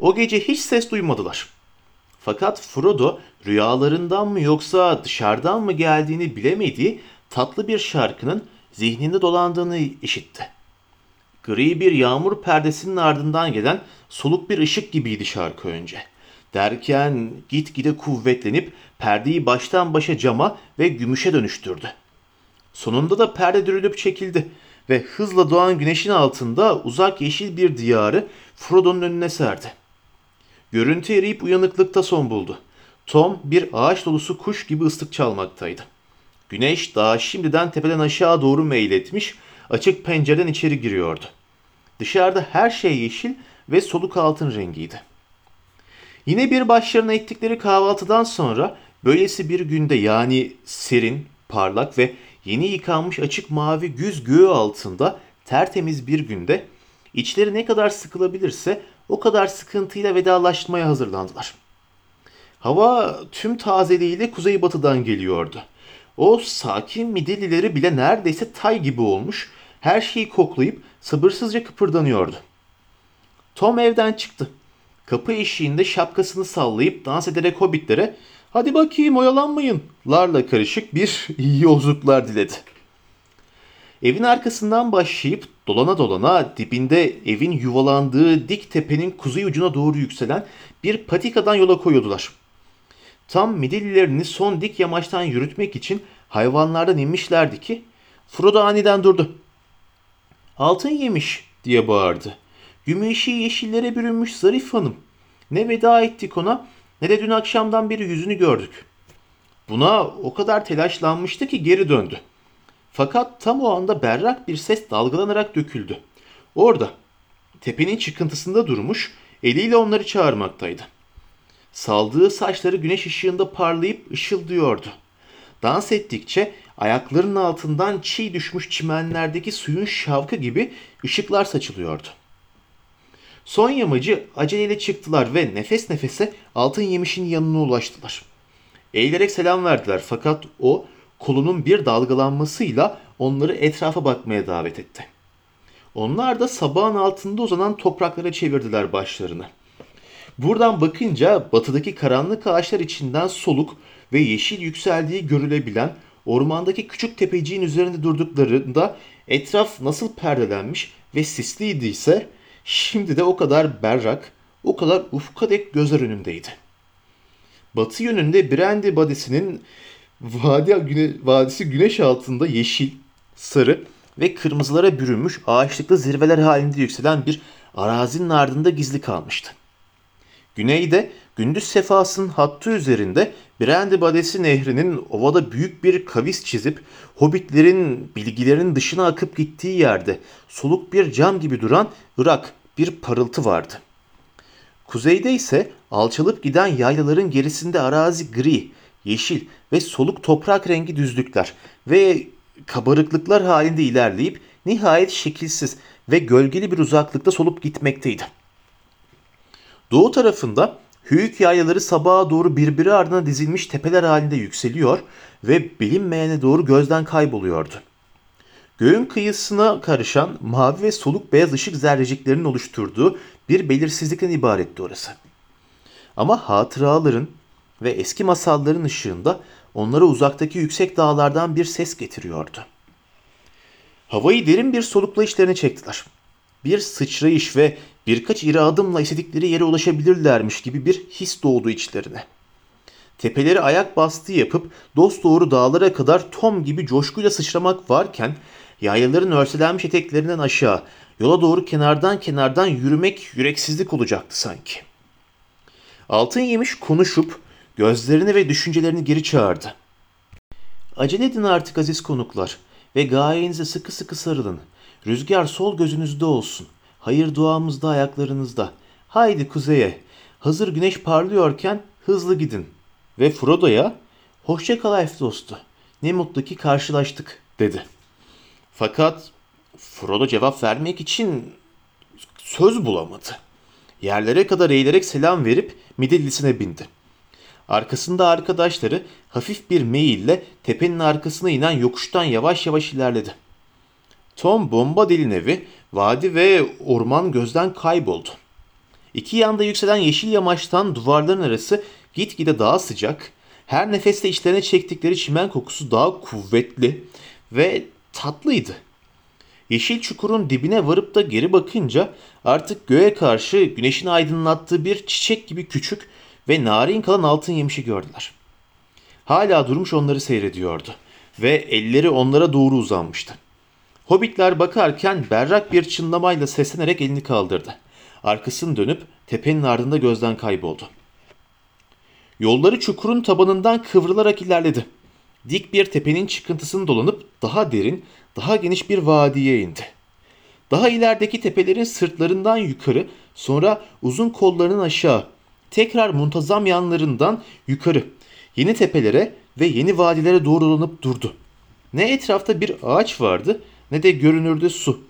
O gece hiç ses duymadılar. Fakat Frodo rüyalarından mı yoksa dışarıdan mı geldiğini bilemediği tatlı bir şarkının zihninde dolandığını işitti. Gri bir yağmur perdesinin ardından gelen soluk bir ışık gibiydi şarkı önce. Derken gitgide kuvvetlenip perdeyi baştan başa cama ve gümüşe dönüştürdü. Sonunda da perde dürülüp çekildi ve hızla doğan güneşin altında uzak yeşil bir diyarı Frodo'nun önüne serdi. Görüntü eriyip uyanıklıkta son buldu. Tom bir ağaç dolusu kuş gibi ıslık çalmaktaydı. Güneş daha şimdiden tepeden aşağı doğru meyletmiş, açık pencereden içeri giriyordu. Dışarıda her şey yeşil ve soluk altın rengiydi. Yine bir başlarına ettikleri kahvaltıdan sonra böylesi bir günde yani serin, parlak ve yeni yıkanmış açık mavi güz göğü altında tertemiz bir günde içleri ne kadar sıkılabilirse o kadar sıkıntıyla vedalaşmaya hazırlandılar. Hava tüm tazeliğiyle kuzeybatıdan geliyordu. O sakin midillileri bile neredeyse tay gibi olmuş, her şeyi koklayıp sabırsızca kıpırdanıyordu. Tom evden çıktı. Kapı eşiğinde şapkasını sallayıp dans ederek hobbitlere hadi bakayım oyalanmayın larla karışık bir yolculuklar diledi. Evin arkasından başlayıp dolana dolana dibinde evin yuvalandığı dik tepenin kuzey ucuna doğru yükselen bir patikadan yola koyuyordular. Tam midillilerini son dik yamaçtan yürütmek için hayvanlardan inmişlerdi ki Frodo aniden durdu. Altın yemiş diye bağırdı. Gümüşü yeşillere bürünmüş zarif hanım. Ne veda ettik ona ne de dün akşamdan beri yüzünü gördük. Buna o kadar telaşlanmıştı ki geri döndü. Fakat tam o anda berrak bir ses dalgalanarak döküldü. Orada, tepenin çıkıntısında durmuş, eliyle onları çağırmaktaydı. Saldığı saçları güneş ışığında parlayıp ışıldıyordu. Dans ettikçe ayaklarının altından çiğ düşmüş çimenlerdeki suyun şavkı gibi ışıklar saçılıyordu. Son yamacı aceleyle çıktılar ve nefes nefese altın yemişin yanına ulaştılar. Eğilerek selam verdiler fakat o kolunun bir dalgalanmasıyla onları etrafa bakmaya davet etti. Onlar da sabahın altında uzanan topraklara çevirdiler başlarını. Buradan bakınca batıdaki karanlık ağaçlar içinden soluk ve yeşil yükseldiği görülebilen ormandaki küçük tepeciğin üzerinde durduklarında etraf nasıl perdelenmiş ve sisliydiyse şimdi de o kadar berrak, o kadar ufka dek gözler önündeydi. Batı yönünde Brandy Badisi'nin vadi, güne, vadisi güneş altında yeşil, sarı ve kırmızılara bürünmüş ağaçlıklı zirveler halinde yükselen bir arazinin ardında gizli kalmıştı. Güneyde gündüz sefasının hattı üzerinde Brandy Badesi nehrinin ovada büyük bir kavis çizip hobbitlerin bilgilerinin dışına akıp gittiği yerde soluk bir cam gibi duran Irak bir parıltı vardı. Kuzeyde ise alçalıp giden yaylaların gerisinde arazi gri, yeşil ve soluk toprak rengi düzlükler ve kabarıklıklar halinde ilerleyip nihayet şekilsiz ve gölgeli bir uzaklıkta solup gitmekteydi. Doğu tarafında Hüyük yaylaları sabaha doğru birbiri ardına dizilmiş tepeler halinde yükseliyor ve bilinmeyene doğru gözden kayboluyordu. Göğün kıyısına karışan mavi ve soluk beyaz ışık zerreciklerinin oluşturduğu bir belirsizlikten ibaretti orası. Ama hatıraların ve eski masalların ışığında onlara uzaktaki yüksek dağlardan bir ses getiriyordu. Havayı derin bir solukla işlerine çektiler. Bir sıçrayış ve birkaç iri adımla istedikleri yere ulaşabilirlermiş gibi bir his doğdu içlerine. Tepeleri ayak bastığı yapıp dost doğru dağlara kadar Tom gibi coşkuyla sıçramak varken yayaların örselenmiş eteklerinden aşağı yola doğru kenardan kenardan yürümek yüreksizlik olacaktı sanki. Altın yemiş konuşup gözlerini ve düşüncelerini geri çağırdı. Acele edin artık aziz konuklar ve gayenize sıkı sıkı sarılın. Rüzgar sol gözünüzde olsun. Hayır duamız da ayaklarınızda. Haydi kuzeye. Hazır güneş parlıyorken hızlı gidin. Ve Frodo'ya hoşça kal elf dostu. Ne mutlu ki karşılaştık dedi. Fakat Frodo cevap vermek için söz bulamadı. Yerlere kadar eğilerek selam verip midillisine bindi. Arkasında arkadaşları hafif bir meyille tepenin arkasına inen yokuştan yavaş yavaş ilerledi. Tom bomba dilin evi, vadi ve orman gözden kayboldu. İki yanda yükselen yeşil yamaçtan duvarların arası gitgide daha sıcak, her nefeste içlerine çektikleri çimen kokusu daha kuvvetli ve tatlıydı. Yeşil çukurun dibine varıp da geri bakınca artık göğe karşı güneşin aydınlattığı bir çiçek gibi küçük ve narin kalan altın yemişi gördüler. Hala durmuş onları seyrediyordu ve elleri onlara doğru uzanmıştı. Hobbitler bakarken berrak bir çınlamayla seslenerek elini kaldırdı. Arkasını dönüp tepenin ardında gözden kayboldu. Yolları çukurun tabanından kıvrılarak ilerledi. Dik bir tepenin çıkıntısını dolanıp daha derin, daha geniş bir vadiye indi. Daha ilerideki tepelerin sırtlarından yukarı, sonra uzun kollarının aşağı, tekrar muntazam yanlarından yukarı, yeni tepelere ve yeni vadilere doğru dolanıp durdu. Ne etrafta bir ağaç vardı ne de görünürde su.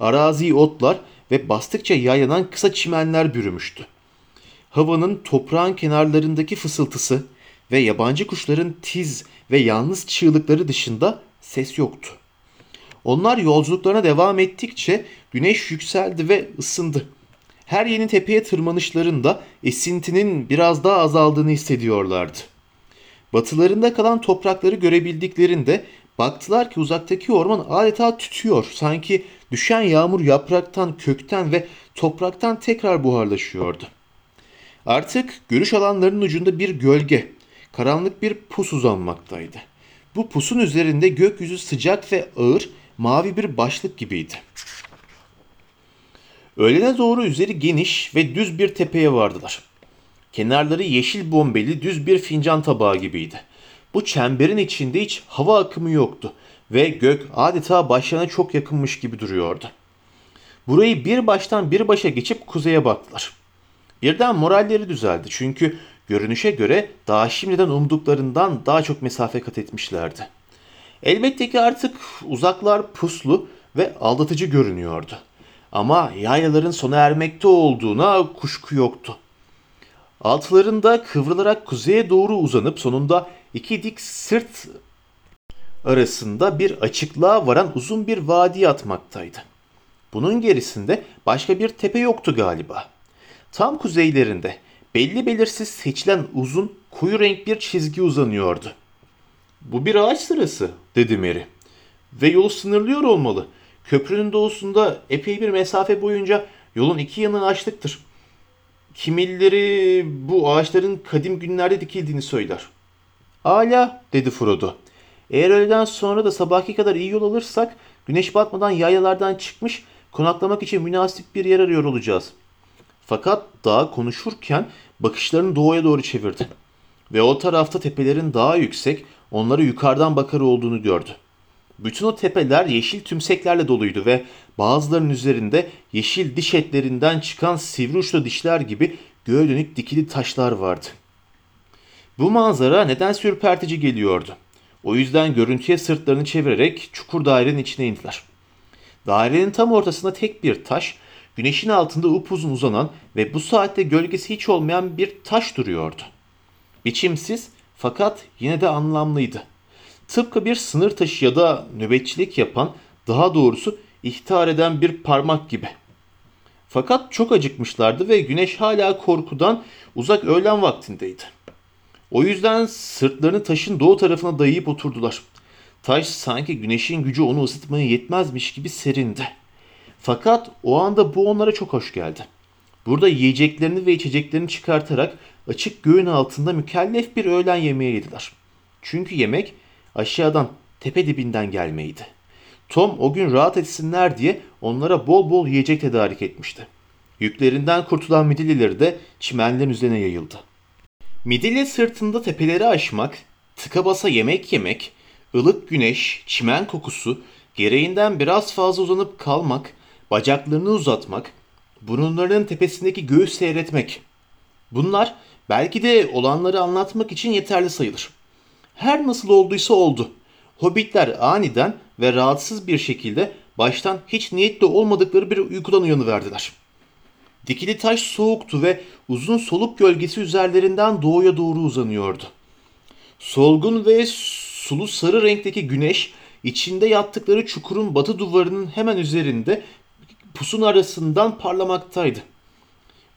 Araziyi otlar ve bastıkça yaylanan kısa çimenler bürümüştü. Havanın toprağın kenarlarındaki fısıltısı ve yabancı kuşların tiz ve yalnız çığlıkları dışında ses yoktu. Onlar yolculuklarına devam ettikçe güneş yükseldi ve ısındı. Her yeni tepeye tırmanışlarında esintinin biraz daha azaldığını hissediyorlardı. Batılarında kalan toprakları görebildiklerinde baktılar ki uzaktaki orman adeta tütüyor. Sanki düşen yağmur yapraktan, kökten ve topraktan tekrar buharlaşıyordu. Artık görüş alanlarının ucunda bir gölge, karanlık bir pus uzanmaktaydı. Bu pusun üzerinde gökyüzü sıcak ve ağır, mavi bir başlık gibiydi. Öğlene doğru üzeri geniş ve düz bir tepeye vardılar. Kenarları yeşil bombeli düz bir fincan tabağı gibiydi. Bu çemberin içinde hiç hava akımı yoktu ve gök adeta başlarına çok yakınmış gibi duruyordu. Burayı bir baştan bir başa geçip kuzeye baktılar. Birden moralleri düzeldi çünkü görünüşe göre daha şimdiden umduklarından daha çok mesafe kat etmişlerdi. Elbette ki artık uzaklar puslu ve aldatıcı görünüyordu. Ama yaylaların sona ermekte olduğuna kuşku yoktu. Altlarında kıvrılarak kuzeye doğru uzanıp sonunda iki dik sırt arasında bir açıklığa varan uzun bir vadi atmaktaydı. Bunun gerisinde başka bir tepe yoktu galiba. Tam kuzeylerinde belli belirsiz seçilen uzun koyu renk bir çizgi uzanıyordu. Bu bir ağaç sırası dedi Mary. Ve yolu sınırlıyor olmalı. Köprünün doğusunda epey bir mesafe boyunca yolun iki yanı açlıktır. Kimileri bu ağaçların kadim günlerde dikildiğini söyler. Hala dedi Frodo. Eğer öğleden sonra da sabahki kadar iyi yol alırsak güneş batmadan yayalardan çıkmış konaklamak için münasip bir yer arıyor olacağız. Fakat daha konuşurken bakışlarını doğuya doğru çevirdi. Ve o tarafta tepelerin daha yüksek, onları yukarıdan bakar olduğunu gördü. Bütün o tepeler yeşil tümseklerle doluydu ve bazılarının üzerinde yeşil diş etlerinden çıkan sivri uçlu dişler gibi göğe dönük dikili taşlar vardı. Bu manzara neden ürpertici geliyordu. O yüzden görüntüye sırtlarını çevirerek çukur dairenin içine indiler. Dairenin tam ortasında tek bir taş, güneşin altında upuzun uzanan ve bu saatte gölgesi hiç olmayan bir taş duruyordu. Biçimsiz fakat yine de anlamlıydı. Tıpkı bir sınır taşı ya da nöbetçilik yapan, daha doğrusu ihtar eden bir parmak gibi. Fakat çok acıkmışlardı ve güneş hala korkudan uzak öğlen vaktindeydi. O yüzden sırtlarını taşın doğu tarafına dayayıp oturdular. Taş sanki güneşin gücü onu ısıtmaya yetmezmiş gibi serindi. Fakat o anda bu onlara çok hoş geldi. Burada yiyeceklerini ve içeceklerini çıkartarak açık göğün altında mükellef bir öğlen yemeği yediler. Çünkü yemek aşağıdan tepe dibinden gelmeydi. Tom o gün rahat etsinler diye onlara bol bol yiyecek tedarik etmişti. Yüklerinden kurtulan midillileri de çimenlerin üzerine yayıldı. Midilli sırtında tepeleri aşmak, tıka basa yemek yemek, ılık güneş, çimen kokusu, gereğinden biraz fazla uzanıp kalmak, bacaklarını uzatmak, burunlarının tepesindeki göğü seyretmek. Bunlar belki de olanları anlatmak için yeterli sayılır. Her nasıl olduysa oldu. Hobbitler aniden ve rahatsız bir şekilde baştan hiç niyetli olmadıkları bir uykudan uyanıverdiler. Dikili taş soğuktu ve uzun soluk gölgesi üzerlerinden doğuya doğru uzanıyordu. Solgun ve sulu sarı renkteki güneş içinde yattıkları çukurun batı duvarının hemen üzerinde pusun arasından parlamaktaydı.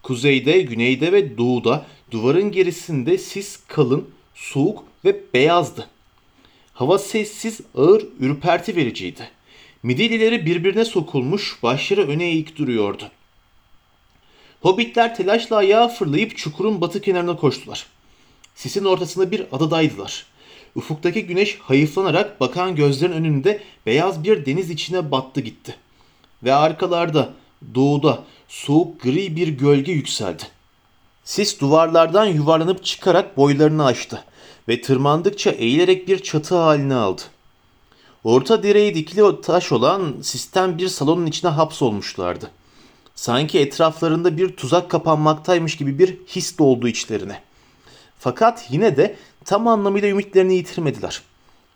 Kuzeyde, güneyde ve doğuda duvarın gerisinde sis kalın, soğuk ve beyazdı. Hava sessiz, ağır, ürperti vericiydi. Midillileri birbirine sokulmuş, başları öne eğik duruyordu. Hobbitler telaşla ayağa fırlayıp çukurun batı kenarına koştular. Sisin ortasında bir adadaydılar. Ufuktaki güneş hayıflanarak bakan gözlerin önünde beyaz bir deniz içine battı gitti. Ve arkalarda, doğuda soğuk gri bir gölge yükseldi. Sis duvarlardan yuvarlanıp çıkarak boylarını aştı ve tırmandıkça eğilerek bir çatı haline aldı. Orta direği dikili taş olan sistem bir salonun içine hapsolmuşlardı. Sanki etraflarında bir tuzak kapanmaktaymış gibi bir his doldu içlerine. Fakat yine de tam anlamıyla ümitlerini yitirmediler.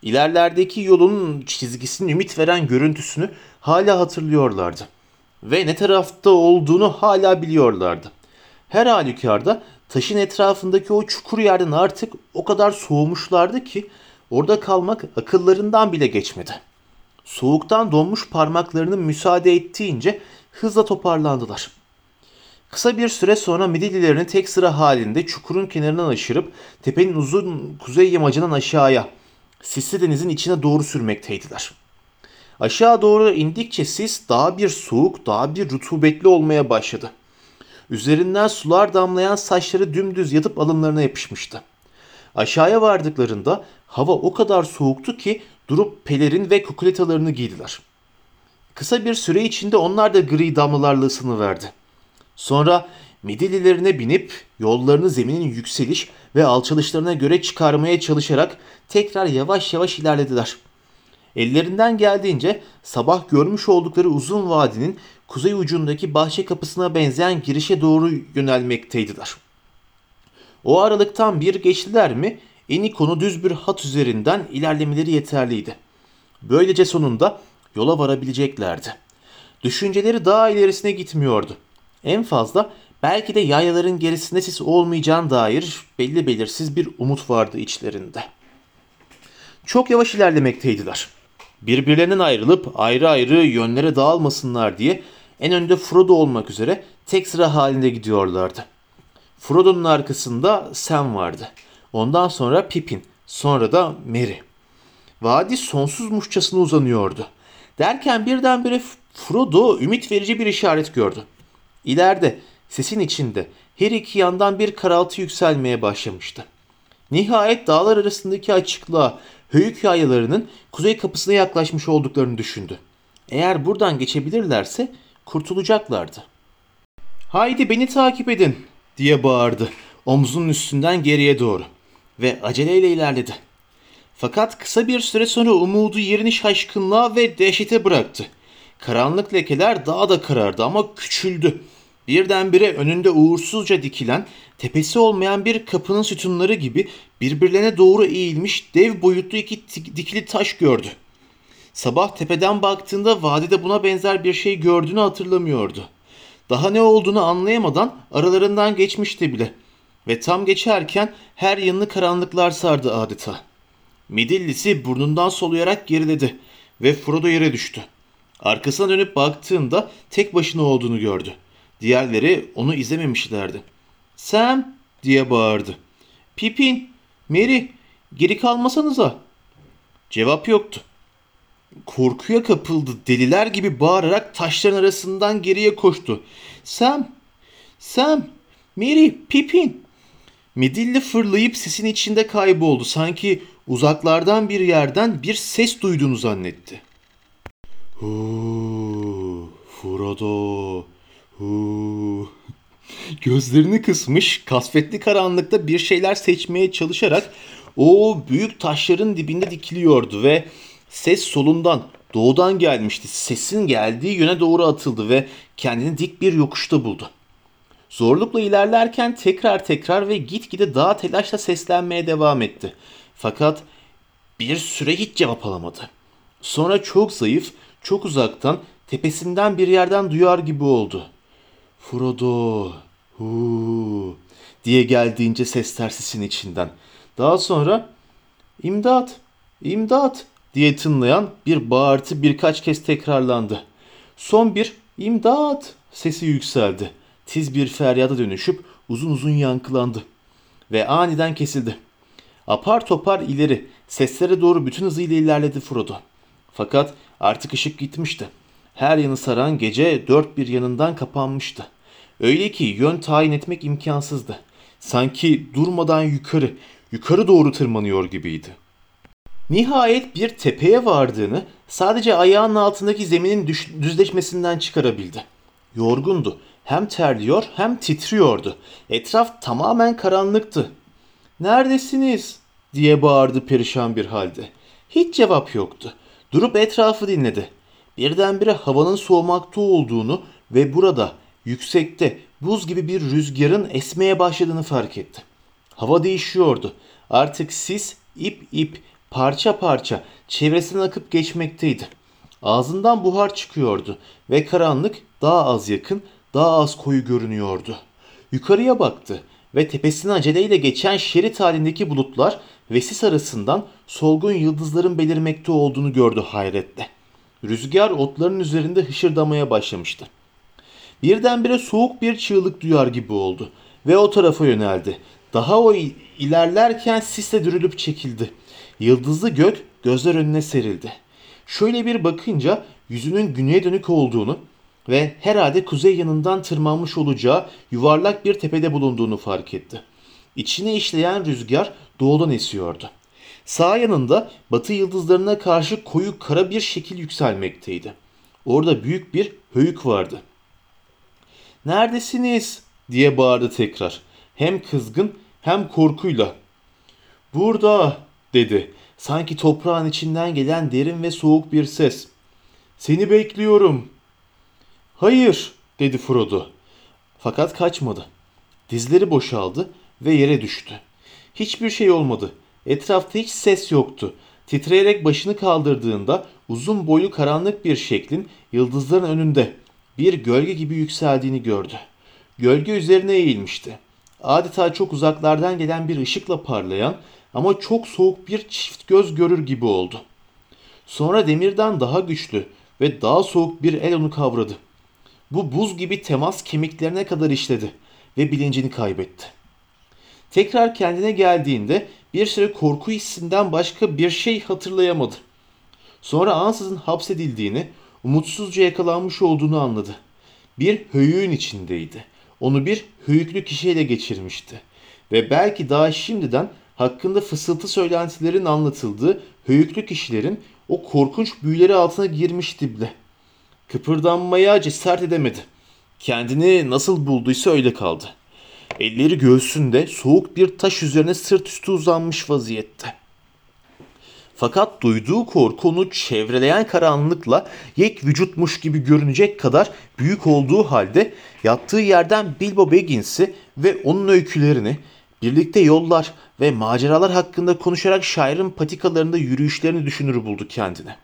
İlerlerdeki yolun çizgisinin ümit veren görüntüsünü hala hatırlıyorlardı. Ve ne tarafta olduğunu hala biliyorlardı. Her halükarda taşın etrafındaki o çukur yerden artık o kadar soğumuşlardı ki orada kalmak akıllarından bile geçmedi. Soğuktan donmuş parmaklarının müsaade ettiğince hızla toparlandılar. Kısa bir süre sonra Midillilerini tek sıra halinde çukurun kenarından aşırıp tepenin uzun kuzey yamacından aşağıya, sisli denizin içine doğru sürmekteydiler. Aşağı doğru indikçe sis daha bir soğuk, daha bir rutubetli olmaya başladı. Üzerinden sular damlayan saçları dümdüz yatıp alınlarına yapışmıştı. Aşağıya vardıklarında hava o kadar soğuktu ki durup pelerin ve kukuletalarını giydiler. Kısa bir süre içinde onlar da gri damlalarla ısınıverdi. Sonra Midillilerine binip yollarını zeminin yükseliş ve alçalışlarına göre çıkarmaya çalışarak tekrar yavaş yavaş ilerlediler. Ellerinden geldiğince sabah görmüş oldukları uzun vadinin kuzey ucundaki bahçe kapısına benzeyen girişe doğru yönelmekteydiler. O aralıktan bir geçtiler mi eni konu düz bir hat üzerinden ilerlemeleri yeterliydi. Böylece sonunda yola varabileceklerdi. Düşünceleri daha ilerisine gitmiyordu. En fazla belki de yayaların gerisinde sis olmayacağına dair belli belirsiz bir umut vardı içlerinde. Çok yavaş ilerlemekteydiler. Birbirlerinden ayrılıp ayrı ayrı yönlere dağılmasınlar diye en önde Frodo olmak üzere tek sıra halinde gidiyorlardı. Frodo'nun arkasında Sam vardı. Ondan sonra Pippin, sonra da Merry. Vadi sonsuzmuşçasına uzanıyordu. Derken birdenbire Frodo ümit verici bir işaret gördü. İleride, sesin içinde her iki yandan bir karaltı yükselmeye başlamıştı. Nihayet dağlar arasındaki açıklığa höyük yayalarının kuzey kapısına yaklaşmış olduklarını düşündü. Eğer buradan geçebilirlerse kurtulacaklardı. Haydi beni takip edin diye bağırdı omzunun üstünden geriye doğru ve aceleyle ilerledi. Fakat kısa bir süre sonra umudu yerini şaşkınlığa ve dehşete bıraktı. Karanlık lekeler daha da karardı ama küçüldü. Birdenbire önünde uğursuzca dikilen, tepesi olmayan bir kapının sütunları gibi birbirlerine doğru eğilmiş dev boyutlu iki dikili taş gördü. Sabah tepeden baktığında vadide buna benzer bir şey gördüğünü hatırlamıyordu. Daha ne olduğunu anlayamadan aralarından geçmişti bile. Ve tam geçerken her yanını karanlıklar sardı adeta. Midillisi burnundan soluyarak geriledi ve Frodo yere düştü. Arkasına dönüp baktığında tek başına olduğunu gördü. Diğerleri onu izlememişlerdi. Sam diye bağırdı. Pippin, Mary geri kalmasanıza. Cevap yoktu. Korkuya kapıldı. Deliler gibi bağırarak taşların arasından geriye koştu. Sam, Sam, Mary, Pippin. Midilli fırlayıp sesin içinde kayboldu. Sanki uzaklardan bir yerden bir ses duyduğunu zannetti. Huu, Frodo, huu. Gözlerini kısmış, kasvetli karanlıkta bir şeyler seçmeye çalışarak o büyük taşların dibinde dikiliyordu ve ses solundan, doğudan gelmişti. Sesin geldiği yöne doğru atıldı ve kendini dik bir yokuşta buldu. Zorlukla ilerlerken tekrar tekrar ve gitgide daha telaşla seslenmeye devam etti. Fakat bir süre hiç cevap alamadı. Sonra çok zayıf, çok uzaktan, tepesinden bir yerden duyar gibi oldu. Frodo, hu diye geldiğince sesler sesin içinden. Daha sonra imdat, imdat diye tınlayan bir bağırtı birkaç kez tekrarlandı. Son bir imdat sesi yükseldi. tiz bir feryada dönüşüp uzun uzun yankılandı ve aniden kesildi. Apar topar ileri, seslere doğru bütün hızıyla ilerledi Frodo. Fakat artık ışık gitmişti. Her yanı saran gece dört bir yanından kapanmıştı. Öyle ki yön tayin etmek imkansızdı. Sanki durmadan yukarı, yukarı doğru tırmanıyor gibiydi. Nihayet bir tepeye vardığını sadece ayağının altındaki zeminin düzleşmesinden çıkarabildi. Yorgundu. Hem terliyor hem titriyordu. Etraf tamamen karanlıktı. Neredesiniz? diye bağırdı perişan bir halde. Hiç cevap yoktu. Durup etrafı dinledi. Birdenbire havanın soğumakta olduğunu ve burada yüksekte buz gibi bir rüzgarın esmeye başladığını fark etti. Hava değişiyordu. Artık sis ip ip parça parça çevresinden akıp geçmekteydi. Ağzından buhar çıkıyordu ve karanlık daha az yakın, daha az koyu görünüyordu. Yukarıya baktı ve tepesine aceleyle geçen şerit halindeki bulutlar ve sis arasından solgun yıldızların belirmekte olduğunu gördü hayretle. Rüzgar otların üzerinde hışırdamaya başlamıştı. Birdenbire soğuk bir çığlık duyar gibi oldu ve o tarafa yöneldi. Daha o ilerlerken sisle dürülüp çekildi. Yıldızlı gök gözler önüne serildi. Şöyle bir bakınca yüzünün güneye dönük olduğunu ve herhalde kuzey yanından tırmanmış olacağı yuvarlak bir tepede bulunduğunu fark etti. İçine işleyen rüzgar doğudan esiyordu. Sağ yanında batı yıldızlarına karşı koyu kara bir şekil yükselmekteydi. Orada büyük bir höyük vardı. Neredesiniz? diye bağırdı tekrar. Hem kızgın hem korkuyla. Burada dedi. Sanki toprağın içinden gelen derin ve soğuk bir ses. Seni bekliyorum. Hayır dedi Frodo. Fakat kaçmadı. Dizleri boşaldı ve yere düştü. Hiçbir şey olmadı. Etrafta hiç ses yoktu. Titreyerek başını kaldırdığında uzun boylu karanlık bir şeklin yıldızların önünde bir gölge gibi yükseldiğini gördü. Gölge üzerine eğilmişti. Adeta çok uzaklardan gelen bir ışıkla parlayan ama çok soğuk bir çift göz görür gibi oldu. Sonra demirden daha güçlü ve daha soğuk bir el onu kavradı. Bu buz gibi temas kemiklerine kadar işledi ve bilincini kaybetti. Tekrar kendine geldiğinde bir süre korku hissinden başka bir şey hatırlayamadı. Sonra ansızın hapsedildiğini, umutsuzca yakalanmış olduğunu anladı. Bir höyüğün içindeydi. Onu bir höyüklü kişiyle geçirmişti. Ve belki daha şimdiden hakkında fısıltı söylentilerin anlatıldığı höyüklü kişilerin o korkunç büyüleri altına girmişti bile. Kıpırdanmaya cesaret edemedi. Kendini nasıl bulduysa öyle kaldı. Elleri göğsünde soğuk bir taş üzerine sırt üstü uzanmış vaziyette. Fakat duyduğu korku onu çevreleyen karanlıkla yek vücutmuş gibi görünecek kadar büyük olduğu halde yattığı yerden Bilbo Baggins'i ve onun öykülerini, birlikte yollar ve maceralar hakkında konuşarak şairin patikalarında yürüyüşlerini düşünür buldu kendine.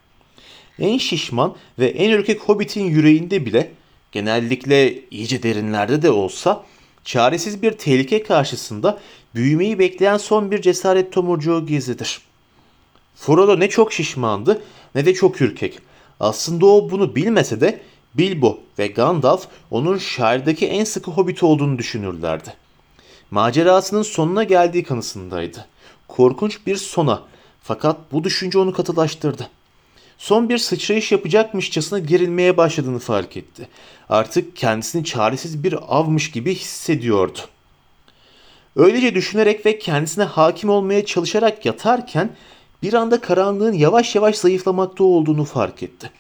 En şişman ve en ürkek Hobbit'in yüreğinde bile, genellikle iyice derinlerde de olsa, çaresiz bir tehlike karşısında büyümeyi bekleyen son bir cesaret tomurcuğu gizlidir.'' Frodo ne çok şişmandı ne de çok ürkek. Aslında o bunu bilmese de Bilbo ve Gandalf onun şairdeki en sıkı hobbit olduğunu düşünürlerdi. Macerasının sonuna geldiği kanısındaydı. Korkunç bir sona fakat bu düşünce onu katılaştırdı. Son bir sıçrayış yapacakmışçasına gerilmeye başladığını fark etti. Artık kendisini çaresiz bir avmış gibi hissediyordu. Öylece düşünerek ve kendisine hakim olmaya çalışarak yatarken bir anda karanlığın yavaş yavaş zayıflamakta olduğunu fark etti.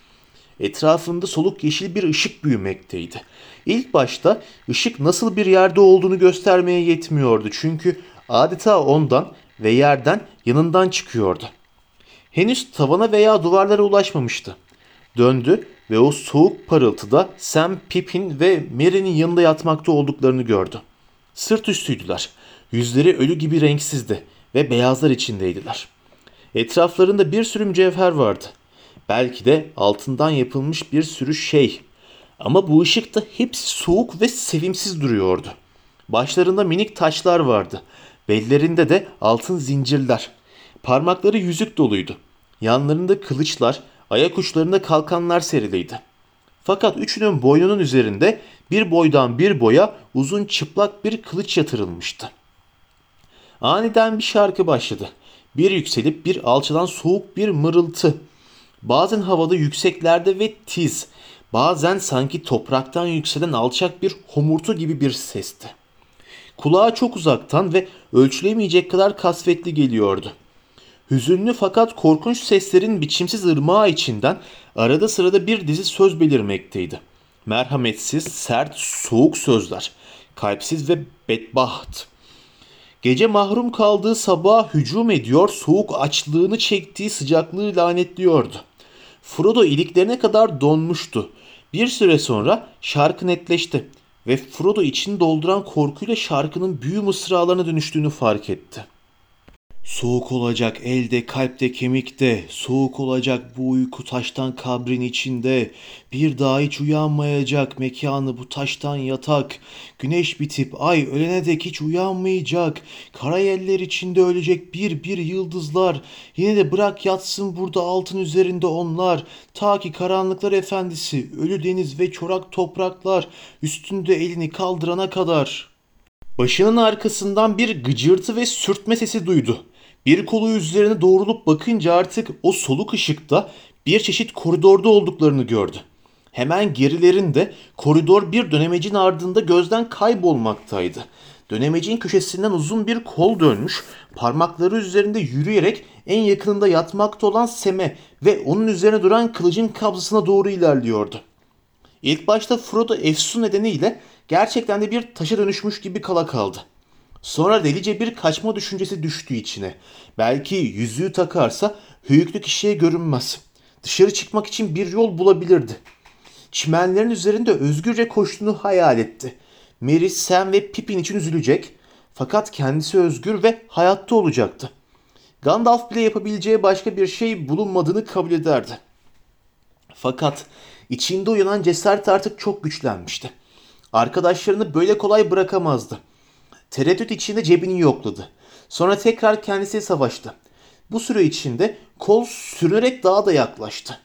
Etrafında soluk yeşil bir ışık büyümekteydi. İlk başta ışık nasıl bir yerde olduğunu göstermeye yetmiyordu çünkü adeta ondan ve yerden yanından çıkıyordu. Henüz tavana veya duvarlara ulaşmamıştı. Döndü ve o soğuk parıltıda Sam, Pippin ve Merry'nin yanında yatmakta olduklarını gördü. Sırt üstüydüler. Yüzleri ölü gibi renksizdi ve beyazlar içindeydiler.'' Etraflarında bir sürü mücevher vardı. Belki de altından yapılmış bir sürü şey. Ama bu ışıkta hepsi soğuk ve sevimsiz duruyordu. Başlarında minik taşlar vardı. Bellerinde de altın zincirler. Parmakları yüzük doluydu. Yanlarında kılıçlar, ayak uçlarında kalkanlar seriliydi. Fakat üçünün boynunun üzerinde bir boydan bir boya uzun çıplak bir kılıç yatırılmıştı. Aniden bir şarkı başladı. Bir yükselip bir alçalan soğuk bir mırıltı. Bazen havada yükseklerde ve tiz, bazen sanki topraktan yükselen alçak bir homurtu gibi bir sesti. Kulağa çok uzaktan ve ölçülemeyecek kadar kasvetli geliyordu. Hüzünlü fakat korkunç seslerin biçimsiz ırmağı içinden arada sırada bir dizi söz belirmekteydi. Merhametsiz, sert, soğuk sözler. Kalpsiz ve bedbaht. Gece mahrum kaldığı sabaha hücum ediyor, soğuk açlığını çektiği sıcaklığı lanetliyordu. Frodo iliklerine kadar donmuştu. Bir süre sonra şarkı netleşti ve Frodo için dolduran korkuyla şarkının büyü mısralarına dönüştüğünü fark etti. Soğuk olacak elde, kalpte, kemikte, soğuk olacak bu uyku taştan kabrin içinde. Bir daha hiç uyanmayacak mekanı bu taştan yatak. Güneş bitip ay ölene dek hiç uyanmayacak. Kara yeller içinde ölecek bir bir yıldızlar. Yine de bırak yatsın burada altın üzerinde onlar. Ta ki karanlıklar efendisi, ölü deniz ve çorak topraklar üstünde elini kaldırana kadar.'' Başının arkasından bir gıcırtı ve sürtme sesi duydu. Bir kolu üzerine doğrulup bakınca artık o soluk ışıkta bir çeşit koridorda olduklarını gördü. Hemen gerilerinde koridor bir dönemecin ardında gözden kaybolmaktaydı. Dönemecin köşesinden uzun bir kol dönmüş, parmakları üzerinde yürüyerek en yakınında yatmakta olan Seme ve onun üzerine duran kılıcın kabzasına doğru ilerliyordu. İlk başta Frodo efsun nedeniyle gerçekten de bir taşa dönüşmüş gibi kala kaldı. Sonra delice bir kaçma düşüncesi düştü içine. Belki yüzüğü takarsa hüyüklü kişiye görünmez. Dışarı çıkmak için bir yol bulabilirdi. Çimenlerin üzerinde özgürce koştuğunu hayal etti. Merry, Sam ve Pippin için üzülecek. Fakat kendisi özgür ve hayatta olacaktı. Gandalf bile yapabileceği başka bir şey bulunmadığını kabul ederdi. Fakat içinde uyanan cesaret artık çok güçlenmişti. Arkadaşlarını böyle kolay bırakamazdı. Tereddüt içinde cebini yokladı. Sonra tekrar kendisi savaştı. Bu süre içinde kol sürünerek daha da yaklaştı.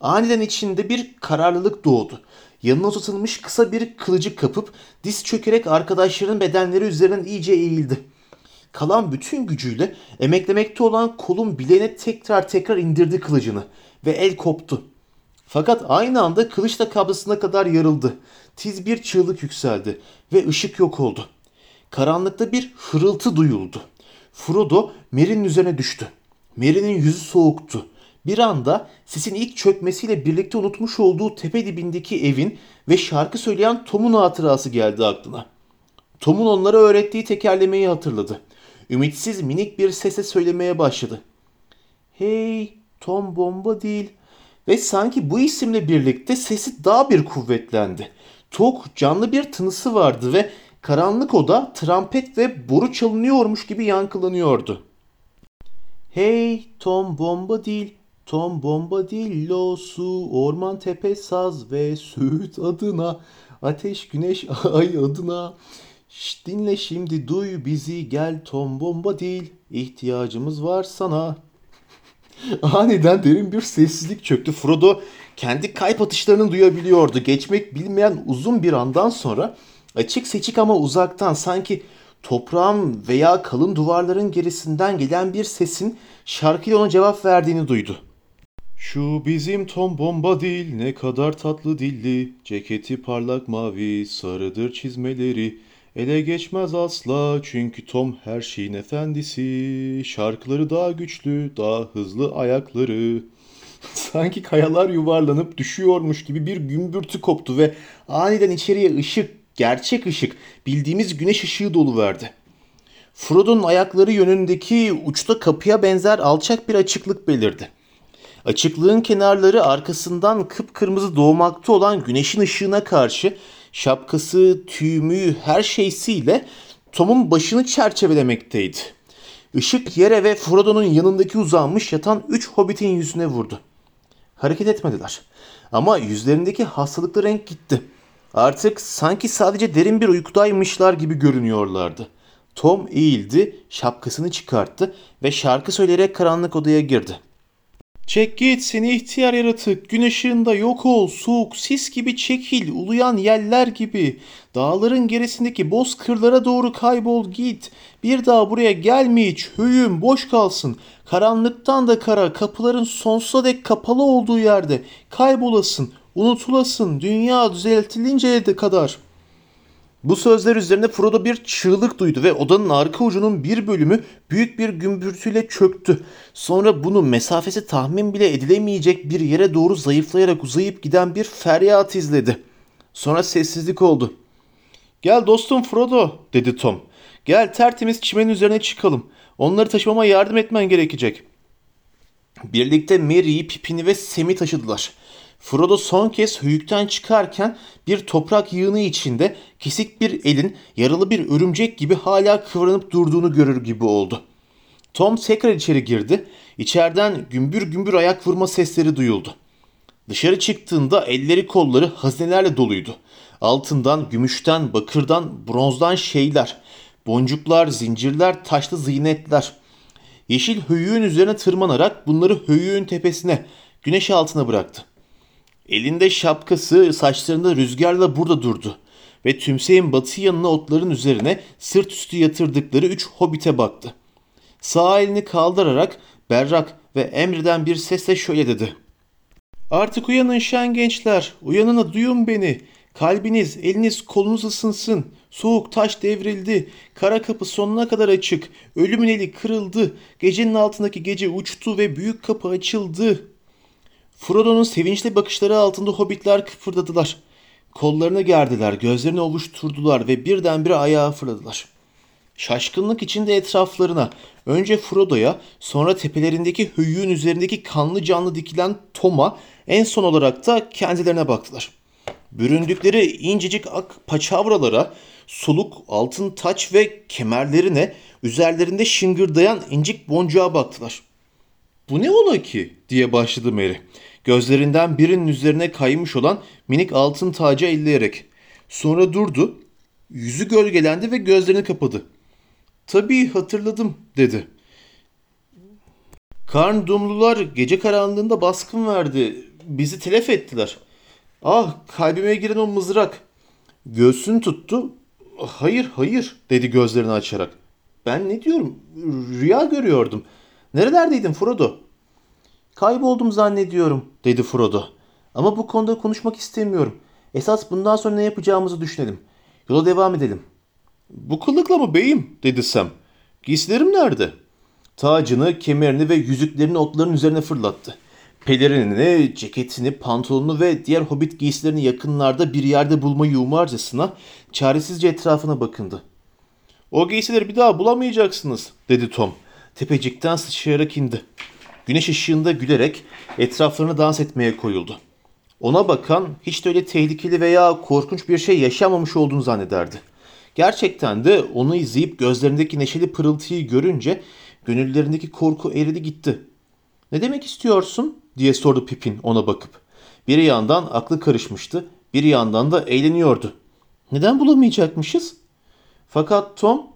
Aniden içinde bir kararlılık doğdu. Yanına uzatılmış kısa bir kılıcı kapıp diz çökerek arkadaşlarının bedenleri üzerinden iyice eğildi. Kalan bütün gücüyle emeklemekte olan kolun bileğine tekrar tekrar indirdi kılıcını ve el koptu. Fakat aynı anda kılıç da kabzasına kadar yarıldı. Tiz bir çığlık yükseldi ve ışık yok oldu. Karanlıkta bir hırıltı duyuldu. Frodo Merry'nin üzerine düştü. Merry'nin yüzü soğuktu. Bir anda sesin ilk çökmesiyle birlikte unutmuş olduğu tepe dibindeki evin ve şarkı söyleyen Tom'un hatırası geldi aklına. Tom'un onlara öğrettiği tekerlemeyi hatırladı. Ümitsiz minik bir sese söylemeye başladı. Hey Tom bomba değil. Ve sanki bu isimle birlikte sesi daha bir kuvvetlendi. Tok canlı bir tınısı vardı ve karanlık oda trampet ve boru çalınıyormuş gibi yankılanıyordu. Hey Tom bomba değil, Tom bomba değil lo su, orman tepe saz ve süt adına, ateş güneş ay adına. Şş, dinle şimdi duy bizi gel Tom bomba değil, ihtiyacımız var sana. Aniden derin bir sessizlik çöktü. Frodo kendi kalp atışlarını duyabiliyordu. Geçmek bilmeyen uzun bir andan sonra Açık seçik ama uzaktan sanki toprağın veya kalın duvarların gerisinden gelen bir sesin şarkıyla ona cevap verdiğini duydu. Şu bizim Tom bomba değil ne kadar tatlı dilli. Ceketi parlak mavi sarıdır çizmeleri. Ele geçmez asla çünkü Tom her şeyin efendisi. Şarkıları daha güçlü daha hızlı ayakları. Sanki kayalar yuvarlanıp düşüyormuş gibi bir gümbürtü koptu ve aniden içeriye ışık gerçek ışık, bildiğimiz güneş ışığı dolu verdi. Frodo'nun ayakları yönündeki uçta kapıya benzer alçak bir açıklık belirdi. Açıklığın kenarları arkasından kıpkırmızı doğmakta olan güneşin ışığına karşı şapkası, tüymü, her şeysiyle Tom'un başını çerçevelemekteydi. Işık yere ve Frodo'nun yanındaki uzanmış yatan üç hobbitin yüzüne vurdu. Hareket etmediler. Ama yüzlerindeki hastalıklı renk gitti. Artık sanki sadece derin bir uykudaymışlar gibi görünüyorlardı. Tom eğildi, şapkasını çıkarttı ve şarkı söyleyerek karanlık odaya girdi. Çek git seni ihtiyar yaratık, gün ışığında yok ol, soğuk, sis gibi çekil, uluyan yeller gibi. Dağların gerisindeki boz kırlara doğru kaybol git. Bir daha buraya gelme hiç, höyüm boş kalsın. Karanlıktan da kara, kapıların sonsuza dek kapalı olduğu yerde kaybolasın, unutulasın, dünya düzeltilinceye de kadar.'' Bu sözler üzerine Frodo bir çığlık duydu ve odanın arka ucunun bir bölümü büyük bir gümbürtüyle çöktü. Sonra bunu mesafesi tahmin bile edilemeyecek bir yere doğru zayıflayarak uzayıp giden bir feryat izledi. Sonra sessizlik oldu. Gel dostum Frodo dedi Tom. Gel tertemiz çimenin üzerine çıkalım. Onları taşımama yardım etmen gerekecek. Birlikte Merry'i, Pippin'i ve Sam'i taşıdılar. Frodo son kez höyükten çıkarken bir toprak yığını içinde kesik bir elin yaralı bir örümcek gibi hala kıvranıp durduğunu görür gibi oldu. Tom tekrar içeri girdi. İçeriden gümbür gümbür ayak vurma sesleri duyuldu. Dışarı çıktığında elleri kolları hazinelerle doluydu. Altından, gümüşten, bakırdan, bronzdan şeyler, boncuklar, zincirler, taşlı ziynetler. Yeşil höyüğün üzerine tırmanarak bunları höyüğün tepesine, güneş altına bıraktı. Elinde şapkası saçlarında rüzgarla burada durdu ve tümseyin batı yanına otların üzerine sırt üstü yatırdıkları üç hobite baktı. Sağ elini kaldırarak berrak ve emreden bir sesle şöyle dedi. Artık uyanın şen gençler, uyanın duyun beni. Kalbiniz, eliniz, kolunuz ısınsın. Soğuk taş devrildi. Kara kapı sonuna kadar açık. Ölümün eli kırıldı. Gecenin altındaki gece uçtu ve büyük kapı açıldı. Frodo'nun sevinçli bakışları altında hobbitler kıpırdadılar. Kollarını gerdiler, gözlerini ovuşturdular ve birdenbire ayağa fırladılar. Şaşkınlık içinde etraflarına, önce Frodo'ya, sonra tepelerindeki höyüğün üzerindeki kanlı canlı dikilen Tom'a, en son olarak da kendilerine baktılar. Büründükleri incecik ak paçavralara, soluk altın taç ve kemerlerine, üzerlerinde şıngırdayan incik boncuğa baktılar. Bu ne ola ki diye başladı Mary. Gözlerinden birinin üzerine kaymış olan minik altın tacı elleyerek. Sonra durdu. Yüzü gölgelendi ve gözlerini kapadı. Tabii hatırladım dedi. Karn dumlular gece karanlığında baskın verdi. Bizi telef ettiler. Ah kalbime giren o mızrak. Göğsünü tuttu. Hayır hayır dedi gözlerini açarak. Ben ne diyorum? Rüya görüyordum. Nerelerdeydin Frodo? Kayboldum zannediyorum dedi Frodo. Ama bu konuda konuşmak istemiyorum. Esas bundan sonra ne yapacağımızı düşünelim. Yola devam edelim. Bu kılıkla mı beyim dedi Sam. Giysilerim nerede? Tacını, kemerini ve yüzüklerini otların üzerine fırlattı. Pelerinini, ceketini, pantolonunu ve diğer hobbit giysilerini yakınlarda bir yerde bulmayı umarcasına çaresizce etrafına bakındı. O giysileri bir daha bulamayacaksınız dedi Tom. Tepecikten sıçrayarak indi. Güneş ışığında gülerek etraflarını dans etmeye koyuldu. Ona bakan hiç de öyle tehlikeli veya korkunç bir şey yaşamamış olduğunu zannederdi. Gerçekten de onu izleyip gözlerindeki neşeli pırıltıyı görünce gönüllerindeki korku eridi gitti. Ne demek istiyorsun diye sordu Pipin ona bakıp. Bir yandan aklı karışmıştı, bir yandan da eğleniyordu. Neden bulamayacakmışız? Fakat Tom,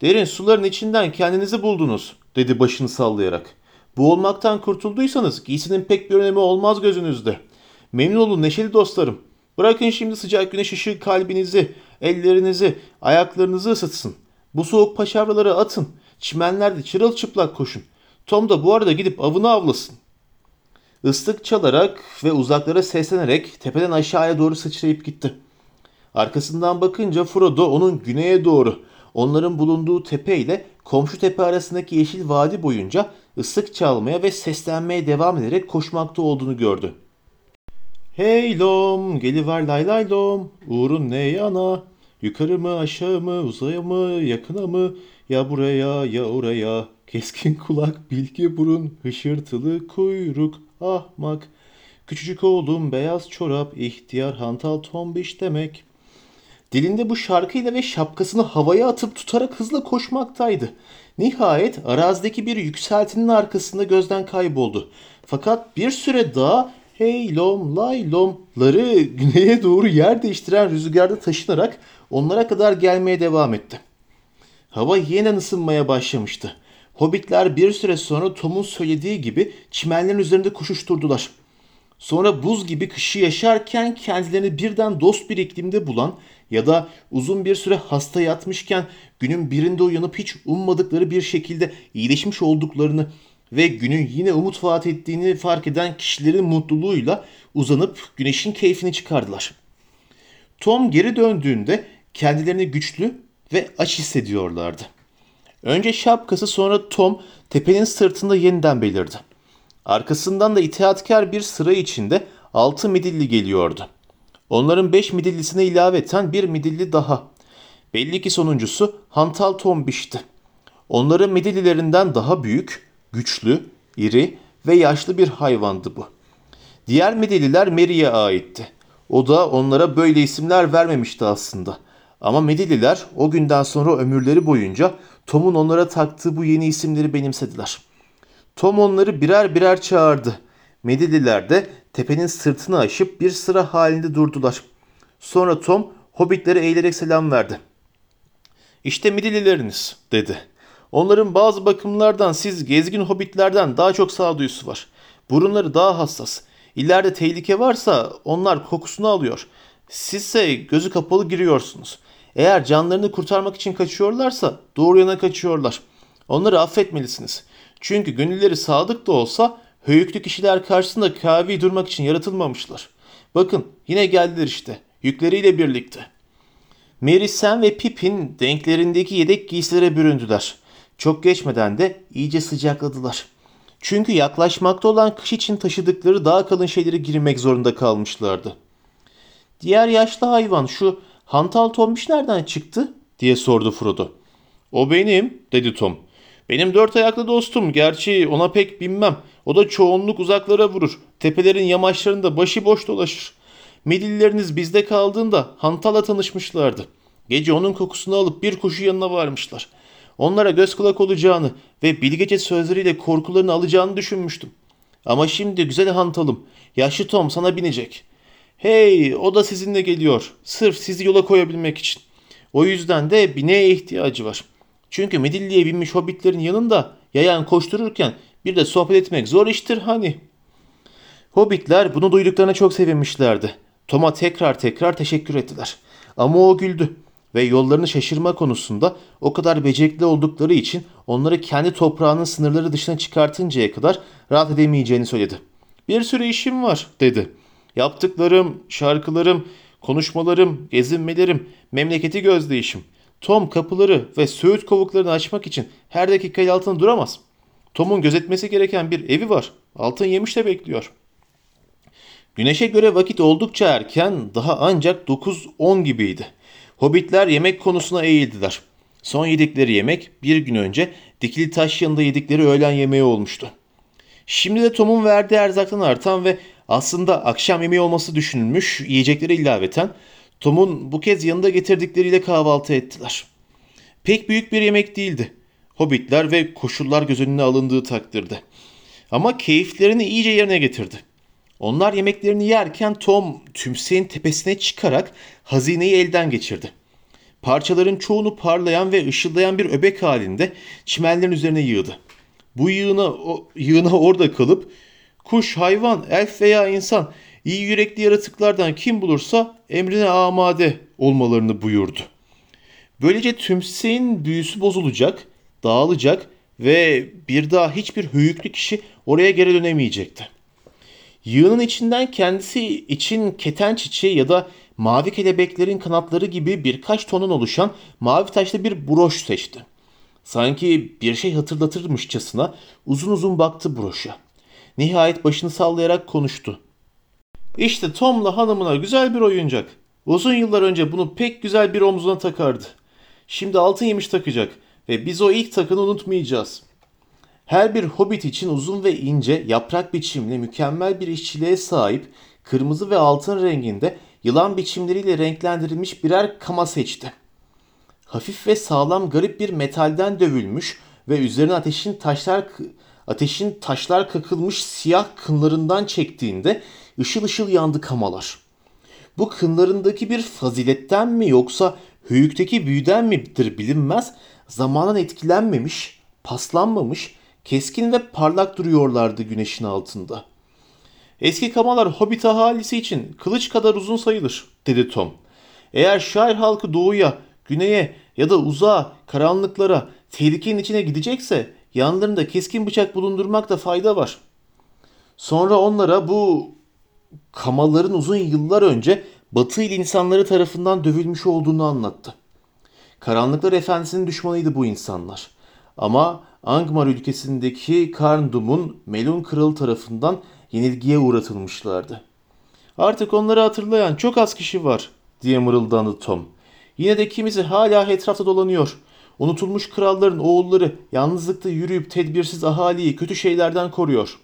derin suların içinden kendinizi buldunuz dedi başını sallayarak. Bu olmaktan kurtulduysanız giysinin pek bir önemi olmaz gözünüzde. Memnun olun neşeli dostlarım. Bırakın şimdi sıcak güneş ışığı kalbinizi, ellerinizi, ayaklarınızı ısıtsın. Bu soğuk paşavraları atın. Çimenlerde çırılçıplak koşun. Tom da bu arada gidip avını avlasın. Islık çalarak ve uzaklara seslenerek tepeden aşağıya doğru sıçrayıp gitti. Arkasından bakınca Frodo onun güneye doğru, onların bulunduğu tepe ile komşu tepe arasındaki yeşil vadi boyunca ıslık çalmaya ve seslenmeye devam ederek koşmakta olduğunu gördü. Hey lom, geliver lay lay lom, uğrun ne yana, yukarı mı aşağı mı, uzaya mı, yakına mı, ya buraya ya oraya, keskin kulak, bilgi burun, hışırtılı kuyruk, ahmak, küçücük oğlum, beyaz çorap, ihtiyar hantal tombiş demek.'' Dilinde bu şarkıyla ve şapkasını havaya atıp tutarak hızla koşmaktaydı. Nihayet arazideki bir yükseltinin arkasında gözden kayboldu. Fakat bir süre daha hey lom lay lomları güneye doğru yer değiştiren rüzgarda taşınarak onlara kadar gelmeye devam etti. Hava yeniden ısınmaya başlamıştı. Hobbitler bir süre sonra Tom'un söylediği gibi çimenlerin üzerinde koşuşturdular. Sonra buz gibi kışı yaşarken kendilerini birden dost bir iklimde bulan ya da uzun bir süre hasta yatmışken günün birinde uyanıp hiç ummadıkları bir şekilde iyileşmiş olduklarını ve günün yine umut vaat ettiğini fark eden kişilerin mutluluğuyla uzanıp güneşin keyfini çıkardılar. Tom geri döndüğünde kendilerini güçlü ve aç hissediyorlardı. Önce şapkası sonra Tom tepenin sırtında yeniden belirdi. Arkasından da itaatkar bir sıra içinde altı midilli geliyordu. Onların beş midillisine ilaveten bir midilli daha. Belli ki sonuncusu Hantal Tombiş'ti. Onların midillilerinden daha büyük, güçlü, iri ve yaşlı bir hayvandı bu. Diğer Medeliler Mary'e aitti. O da onlara böyle isimler vermemişti aslında. Ama Medeliler o günden sonra ömürleri boyunca Tom'un onlara taktığı bu yeni isimleri benimsediler. Tom onları birer birer çağırdı. Medeliler de tepenin sırtını aşıp bir sıra halinde durdular. Sonra Tom hobbitlere eğilerek selam verdi. İşte Medelileriniz dedi. Onların bazı bakımlardan siz gezgin hobbitlerden daha çok sağduyusu var. Burunları daha hassas. İleride tehlike varsa onlar kokusunu alıyor. Sizse gözü kapalı giriyorsunuz. Eğer canlarını kurtarmak için kaçıyorlarsa doğru yana kaçıyorlar. Onları affetmelisiniz. Çünkü gönülleri sadık da olsa höyüklü kişiler karşısında kavi durmak için yaratılmamışlar. Bakın yine geldiler işte yükleriyle birlikte. Mary Sam ve Pippin denklerindeki yedek giysilere büründüler. Çok geçmeden de iyice sıcakladılar. Çünkü yaklaşmakta olan kış için taşıdıkları daha kalın şeyleri girmek zorunda kalmışlardı. Diğer yaşlı hayvan şu hantal tombiş nereden çıktı diye sordu Frodo. O benim dedi Tom. Benim dört ayaklı dostum. Gerçi ona pek binmem. O da çoğunluk uzaklara vurur. Tepelerin yamaçlarında başıboş dolaşır. Medilleriniz bizde kaldığında Hantal'la tanışmışlardı. Gece onun kokusunu alıp bir kuşu yanına varmışlar. Onlara göz kulak olacağını ve bilgece sözleriyle korkularını alacağını düşünmüştüm. Ama şimdi güzel hantalım, yaşlı Tom sana binecek. Hey, o da sizinle geliyor. Sırf sizi yola koyabilmek için. O yüzden de bineğe ihtiyacı var. Çünkü Medilli'ye binmiş hobbitlerin yanında yayan koştururken bir de sohbet etmek zor iştir hani. Hobbitler bunu duyduklarına çok sevinmişlerdi. Tom'a tekrar tekrar teşekkür ettiler. Ama o güldü ve yollarını şaşırma konusunda o kadar becerikli oldukları için onları kendi toprağının sınırları dışına çıkartıncaya kadar rahat edemeyeceğini söyledi. Bir sürü işim var dedi. Yaptıklarım, şarkılarım, konuşmalarım, gezinmelerim, memleketi gözleyişim. Tom kapıları ve söğüt kovuklarını açmak için her dakika el altında duramaz. Tom'un gözetmesi gereken bir evi var. Altın yemiş de bekliyor. Güneşe göre vakit oldukça erken, daha ancak 9-10 gibiydi. Hobbitler yemek konusuna eğildiler. Son yedikleri yemek bir gün önce dikili taş yanında yedikleri öğlen yemeği olmuştu. Şimdi de Tom'un verdiği erzaktan artan ve aslında akşam yemeği olması düşünülmüş yiyecekleri ilaveten Tom'un bu kez yanında getirdikleriyle kahvaltı ettiler. Pek büyük bir yemek değildi. Hobbitler ve koşullar göz önüne alındığı takdirde. Ama keyiflerini iyice yerine getirdi. Onlar yemeklerini yerken Tom tümseyin tepesine çıkarak hazineyi elden geçirdi. Parçaların çoğunu parlayan ve ışıldayan bir öbek halinde çimenlerin üzerine yığdı. Bu yığına, o, yığına orada kalıp kuş, hayvan, elf veya insan iyi yürekli yaratıklardan kim bulursa emrine amade olmalarını buyurdu. Böylece tümseyin büyüsü bozulacak, dağılacak ve bir daha hiçbir höyüklü kişi oraya geri dönemeyecekti. Yığının içinden kendisi için keten çiçeği ya da mavi kelebeklerin kanatları gibi birkaç tonun oluşan mavi taşlı bir broş seçti. Sanki bir şey hatırlatırmışçasına uzun uzun baktı broşa. Nihayet başını sallayarak konuştu. İşte Tom'la hanımına güzel bir oyuncak. Uzun yıllar önce bunu pek güzel bir omzuna takardı. Şimdi altın yemiş takacak ve biz o ilk takını unutmayacağız. Her bir hobbit için uzun ve ince, yaprak biçimli, mükemmel bir işçiliğe sahip, kırmızı ve altın renginde yılan biçimleriyle renklendirilmiş birer kama seçti. Hafif ve sağlam garip bir metalden dövülmüş ve üzerine ateşin taşlar ateşin taşlar kakılmış siyah kınlarından çektiğinde ışıl ışıl yandı kamalar. Bu kınlarındaki bir faziletten mi yoksa höyükteki büyüden midir bilinmez zamanın etkilenmemiş, paslanmamış, keskin ve parlak duruyorlardı güneşin altında. Eski kamalar hobbit ahalisi için kılıç kadar uzun sayılır, dedi Tom. Eğer şair halkı doğuya, güneye ya da uzağa, karanlıklara, tehlikenin içine gidecekse yanlarında keskin bıçak bulundurmakta fayda var. Sonra onlara bu kamaların uzun yıllar önce Batı il insanları tarafından dövülmüş olduğunu anlattı. Karanlıklar efendisinin düşmanıydı bu insanlar. Ama Angmar ülkesindeki Karndum'un Melun kralı tarafından yenilgiye uğratılmışlardı. Artık onları hatırlayan çok az kişi var diye mırıldandı Tom. Yine de kimisi hala etrafta dolanıyor. Unutulmuş kralların oğulları yalnızlıkta yürüyüp tedbirsiz ahaliyi kötü şeylerden koruyor.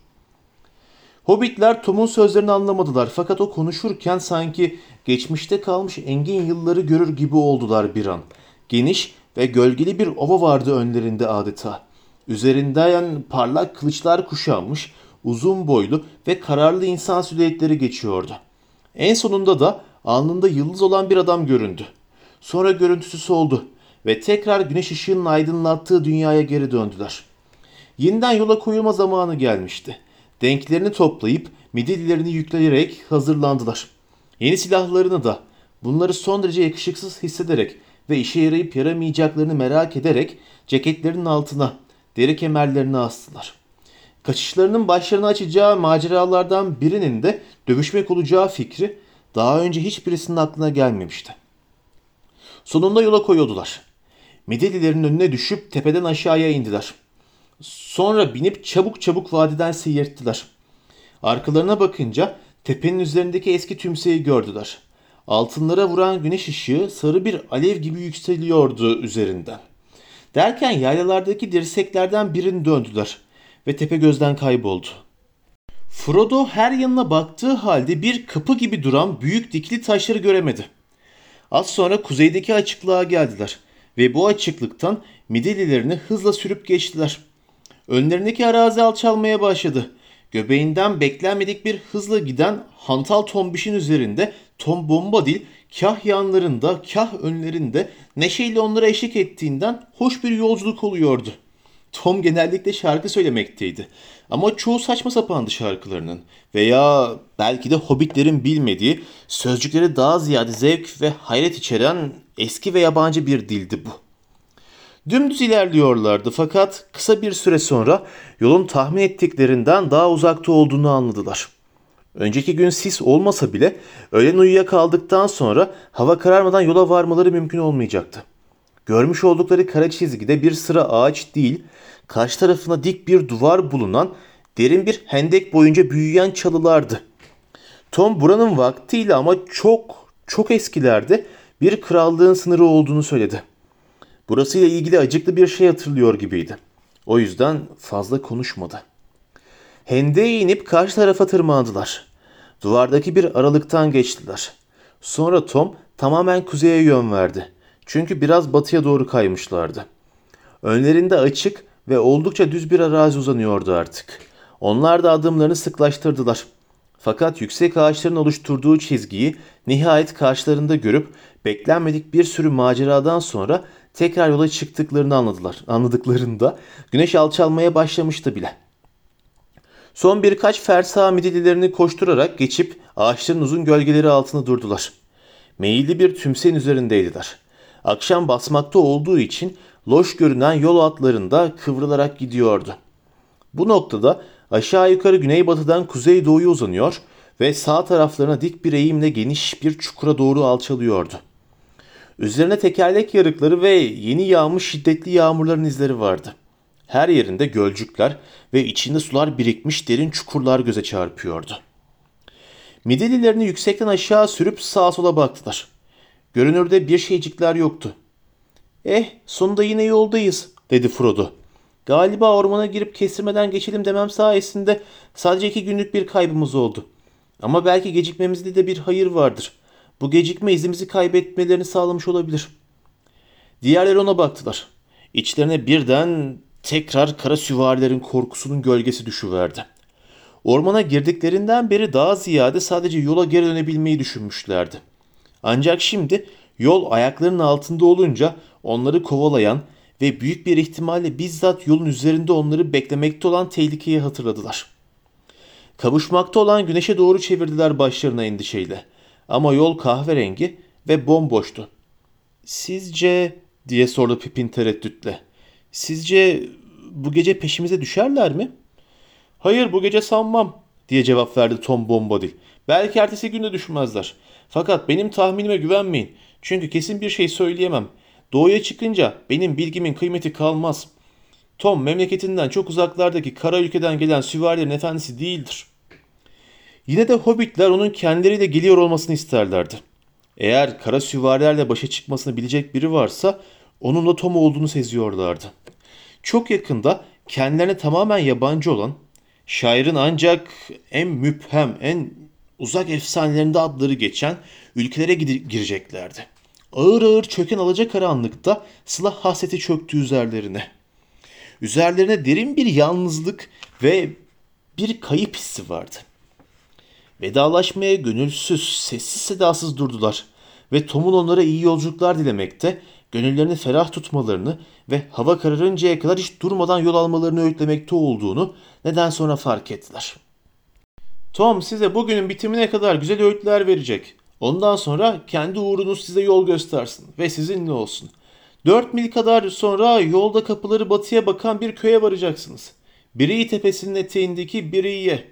Hobbitler Tom'un sözlerini anlamadılar fakat o konuşurken sanki geçmişte kalmış engin yılları görür gibi oldular bir an. Geniş ve gölgeli bir ova vardı önlerinde adeta. Üzerinden parlak kılıçlar kuşanmış, uzun boylu ve kararlı insan silüetleri geçiyordu. En sonunda da alnında yıldız olan bir adam göründü. Sonra görüntüsü soldu ve tekrar güneş ışığının aydınlattığı dünyaya geri döndüler. Yeniden yola koyulma zamanı gelmişti. Denklerini toplayıp midillilerini yükleyerek hazırlandılar. Yeni silahlarını da bunları son derece yakışıksız hissederek ve işe yarayıp yaramayacaklarını merak ederek ceketlerinin altına deri kemerlerini astılar. Kaçışlarının başlarını açacağı maceralardan birinin de dövüşmek olacağı fikri daha önce hiçbirisinin aklına gelmemişti. Sonunda yola koyuldular. Medelilerin önüne düşüp tepeden aşağıya indiler. Sonra binip çabuk çabuk vadiden seyirttiler. Arkalarına bakınca tepenin üzerindeki eski tümseyi gördüler. Altınlara vuran güneş ışığı sarı bir alev gibi yükseliyordu üzerinden. Derken yaylalardaki dirseklerden birini döndüler ve tepe gözden kayboldu. Frodo her yanına baktığı halde bir kapı gibi duran büyük dikili taşları göremedi. Az sonra kuzeydeki açıklığa geldiler ve bu açıklıktan midillilerini hızla sürüp geçtiler. Önlerindeki arazi alçalmaya başladı. Göbeğinden beklenmedik bir hızla giden hantal tombişin üzerinde Tom Bombadil kah yanlarında kah önlerinde neşeyle onlara eşlik ettiğinden hoş bir yolculuk oluyordu. Tom genellikle şarkı söylemekteydi. Ama çoğu saçma sapandı şarkılarının. Veya belki de hobbitlerin bilmediği, sözcükleri daha ziyade zevk ve hayret içeren eski ve yabancı bir dildi bu. Dümdüz ilerliyorlardı fakat kısa bir süre sonra yolun tahmin ettiklerinden daha uzakta olduğunu anladılar. Önceki gün sis olmasa bile öğlen uyuyakaldıktan sonra hava kararmadan yola varmaları mümkün olmayacaktı. Görmüş oldukları kara çizgide bir sıra ağaç değil, karşı tarafına dik bir duvar bulunan derin bir hendek boyunca büyüyen çalılardı. Tom buranın vaktiyle ama çok çok eskilerde bir krallığın sınırı olduğunu söyledi. Burasıyla ilgili acıklı bir şey hatırlıyor gibiydi. O yüzden fazla konuşmadı. Hendeğe inip karşı tarafa tırmandılar. Duvardaki bir aralıktan geçtiler. Sonra Tom tamamen kuzeye yön verdi. Çünkü biraz batıya doğru kaymışlardı. Önlerinde açık ve oldukça düz bir arazi uzanıyordu artık. Onlar da adımlarını sıklaştırdılar. Fakat yüksek ağaçların oluşturduğu çizgiyi nihayet karşılarında görüp beklenmedik bir sürü maceradan sonra tekrar yola çıktıklarını anladılar. Anladıklarında güneş alçalmaya başlamıştı bile. Son birkaç fersah midillilerini koşturarak geçip ağaçların uzun gölgeleri altında durdular. Meyilli bir tümseyin üzerindeydiler. Akşam basmakta olduğu için loş görünen yol atlarında kıvrılarak gidiyordu. Bu noktada aşağı yukarı güneybatıdan kuzeydoğuya uzanıyor ve sağ taraflarına dik bir eğimle geniş bir çukura doğru alçalıyordu. Üzerine tekerlek yarıkları ve yeni yağmış şiddetli yağmurların izleri vardı. Her yerinde gölcükler ve içinde sular birikmiş derin çukurlar göze çarpıyordu. Midillilerini yüksekten aşağı sürüp sağa sola baktılar. Görünürde bir şeycikler yoktu. Eh sonunda yine yoldayız dedi Frodo. Galiba ormana girip kestirmeden geçelim demem sayesinde sadece iki günlük bir kaybımız oldu. Ama belki gecikmemizde de bir hayır vardır. Bu gecikme izimizi kaybetmelerini sağlamış olabilir. Diğerleri ona baktılar. İçlerine birden tekrar kara süvarilerin korkusunun gölgesi düşüverdi. Ormana girdiklerinden beri daha ziyade sadece yola geri dönebilmeyi düşünmüşlerdi. Ancak şimdi yol ayaklarının altında olunca onları kovalayan ve büyük bir ihtimalle bizzat yolun üzerinde onları beklemekte olan tehlikeyi hatırladılar. Kavuşmakta olan güneşe doğru çevirdiler başlarına endişeyle. Ama yol kahverengi ve bomboştu. Sizce diye sordu Pipin tereddütle. Sizce bu gece peşimize düşerler mi? Hayır bu gece sanmam diye cevap verdi Tom Bombadil. Belki ertesi günde düşmezler. Fakat benim tahminime güvenmeyin. Çünkü kesin bir şey söyleyemem. Doğuya çıkınca benim bilgimin kıymeti kalmaz. Tom memleketinden çok uzaklardaki kara ülkeden gelen süvarilerin efendisi değildir. Yine de hobbitler onun kendileriyle geliyor olmasını isterlerdi. Eğer kara süvarilerle başa çıkmasını bilecek biri varsa onunla Tom olduğunu seziyorlardı. Çok yakında kendilerine tamamen yabancı olan, şairin ancak en müphem, en uzak efsanelerinde adları geçen ülkelere gireceklerdi. Ağır ağır çöken alacakaranlıkta silah hasreti çöktü üzerlerine. Üzerlerine derin bir yalnızlık ve bir kayıp hissi vardı. Vedalaşmaya gönülsüz, sessiz sedasız durdular ve Tom'un onlara iyi yolculuklar dilemekte, gönüllerini ferah tutmalarını ve hava kararıncaya kadar hiç durmadan yol almalarını öğütlemekte olduğunu neden sonra fark ettiler. Tom size bugünün bitimine kadar güzel öğütler verecek. Ondan sonra kendi uğrunuz size yol göstersin ve sizinle olsun. Dört mil kadar sonra yolda kapıları batıya bakan bir köye varacaksınız. Biriyi tepesinin eteğindeki Biriye.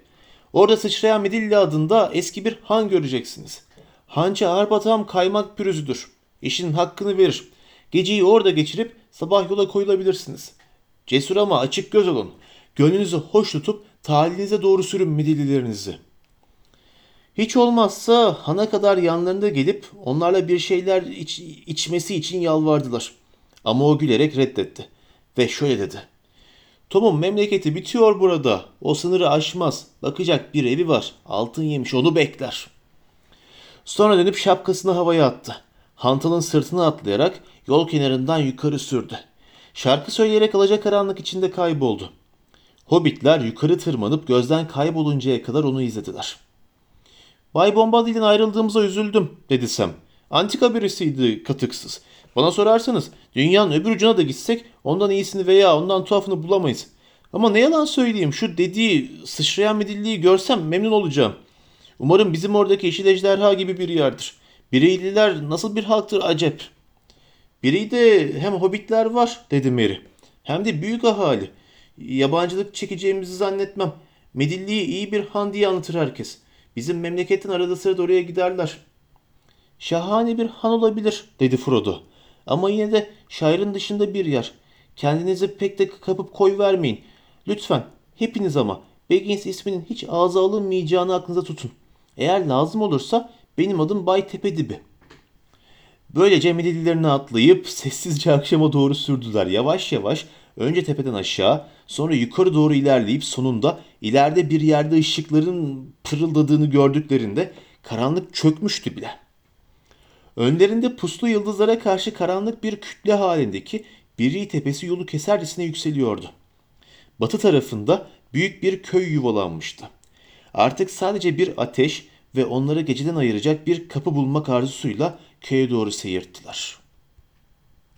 Orada sıçrayan Midilli adında eski bir han göreceksiniz. Hancı Arbatam kaymak pürüzüdür. İşin hakkını verir. Geceyi orada geçirip sabah yola koyulabilirsiniz. Cesur ama açık göz olun. Gönlünüzü hoş tutup talihinize doğru sürün Midillilerinizi. Hiç olmazsa hana kadar yanlarında gelip onlarla bir şeyler iç- içmesi için yalvardılar. Ama o gülerek reddetti. Ve şöyle dedi. Tom'un memleketi bitiyor burada. O sınırı aşmaz. Bakacak bir evi var. Altın yemiş onu bekler. Sonra dönüp şapkasını havaya attı. Hantal'ın sırtına atlayarak yol kenarından yukarı sürdü. Şarkı söyleyerek alacakaranlık içinde kayboldu. Hobbitler yukarı tırmanıp gözden kayboluncaya kadar onu izlediler. Bay Bombadil'den ayrıldığımıza üzüldüm dedi Sam. Antika birisiydi katıksız. Bana sorarsanız dünyanın öbür ucuna da gitsek ondan iyisini veya ondan tuhafını bulamayız. Ama ne yalan söyleyeyim şu dediği sıçrayan midilliyi görsem memnun olacağım. Umarım bizim oradaki yeşil ejderha gibi bir yerdir. Bireyliler nasıl bir halktır acep. Biri de hem hobbitler var dedi Mary. Hem de büyük ahali. Yabancılık çekeceğimizi zannetmem. Medilli'yi iyi bir han diye anlatır herkes. Bizim memleketin arada sırada oraya giderler. Şahane bir han olabilir dedi Frodo. Ama yine de şairin dışında bir yer. Kendinizi pek de kapıp koy vermeyin. Lütfen hepiniz ama Baggins isminin hiç ağza alınmayacağını aklınıza tutun. Eğer lazım olursa benim adım Bay Tepedibi. Böylece Medililerine atlayıp sessizce akşama doğru sürdüler. Yavaş yavaş önce tepeden aşağı sonra yukarı doğru ilerleyip sonunda ileride bir yerde ışıkların pırıldadığını gördüklerinde karanlık çökmüştü bile. Önlerinde puslu yıldızlara karşı karanlık bir kütle halindeki Biri tepesi yolu kesercesine yükseliyordu. Batı tarafında büyük bir köy yuvalanmıştı. Artık sadece bir ateş ve onları geceden ayıracak bir kapı bulmak arzusuyla köye doğru seyirttiler.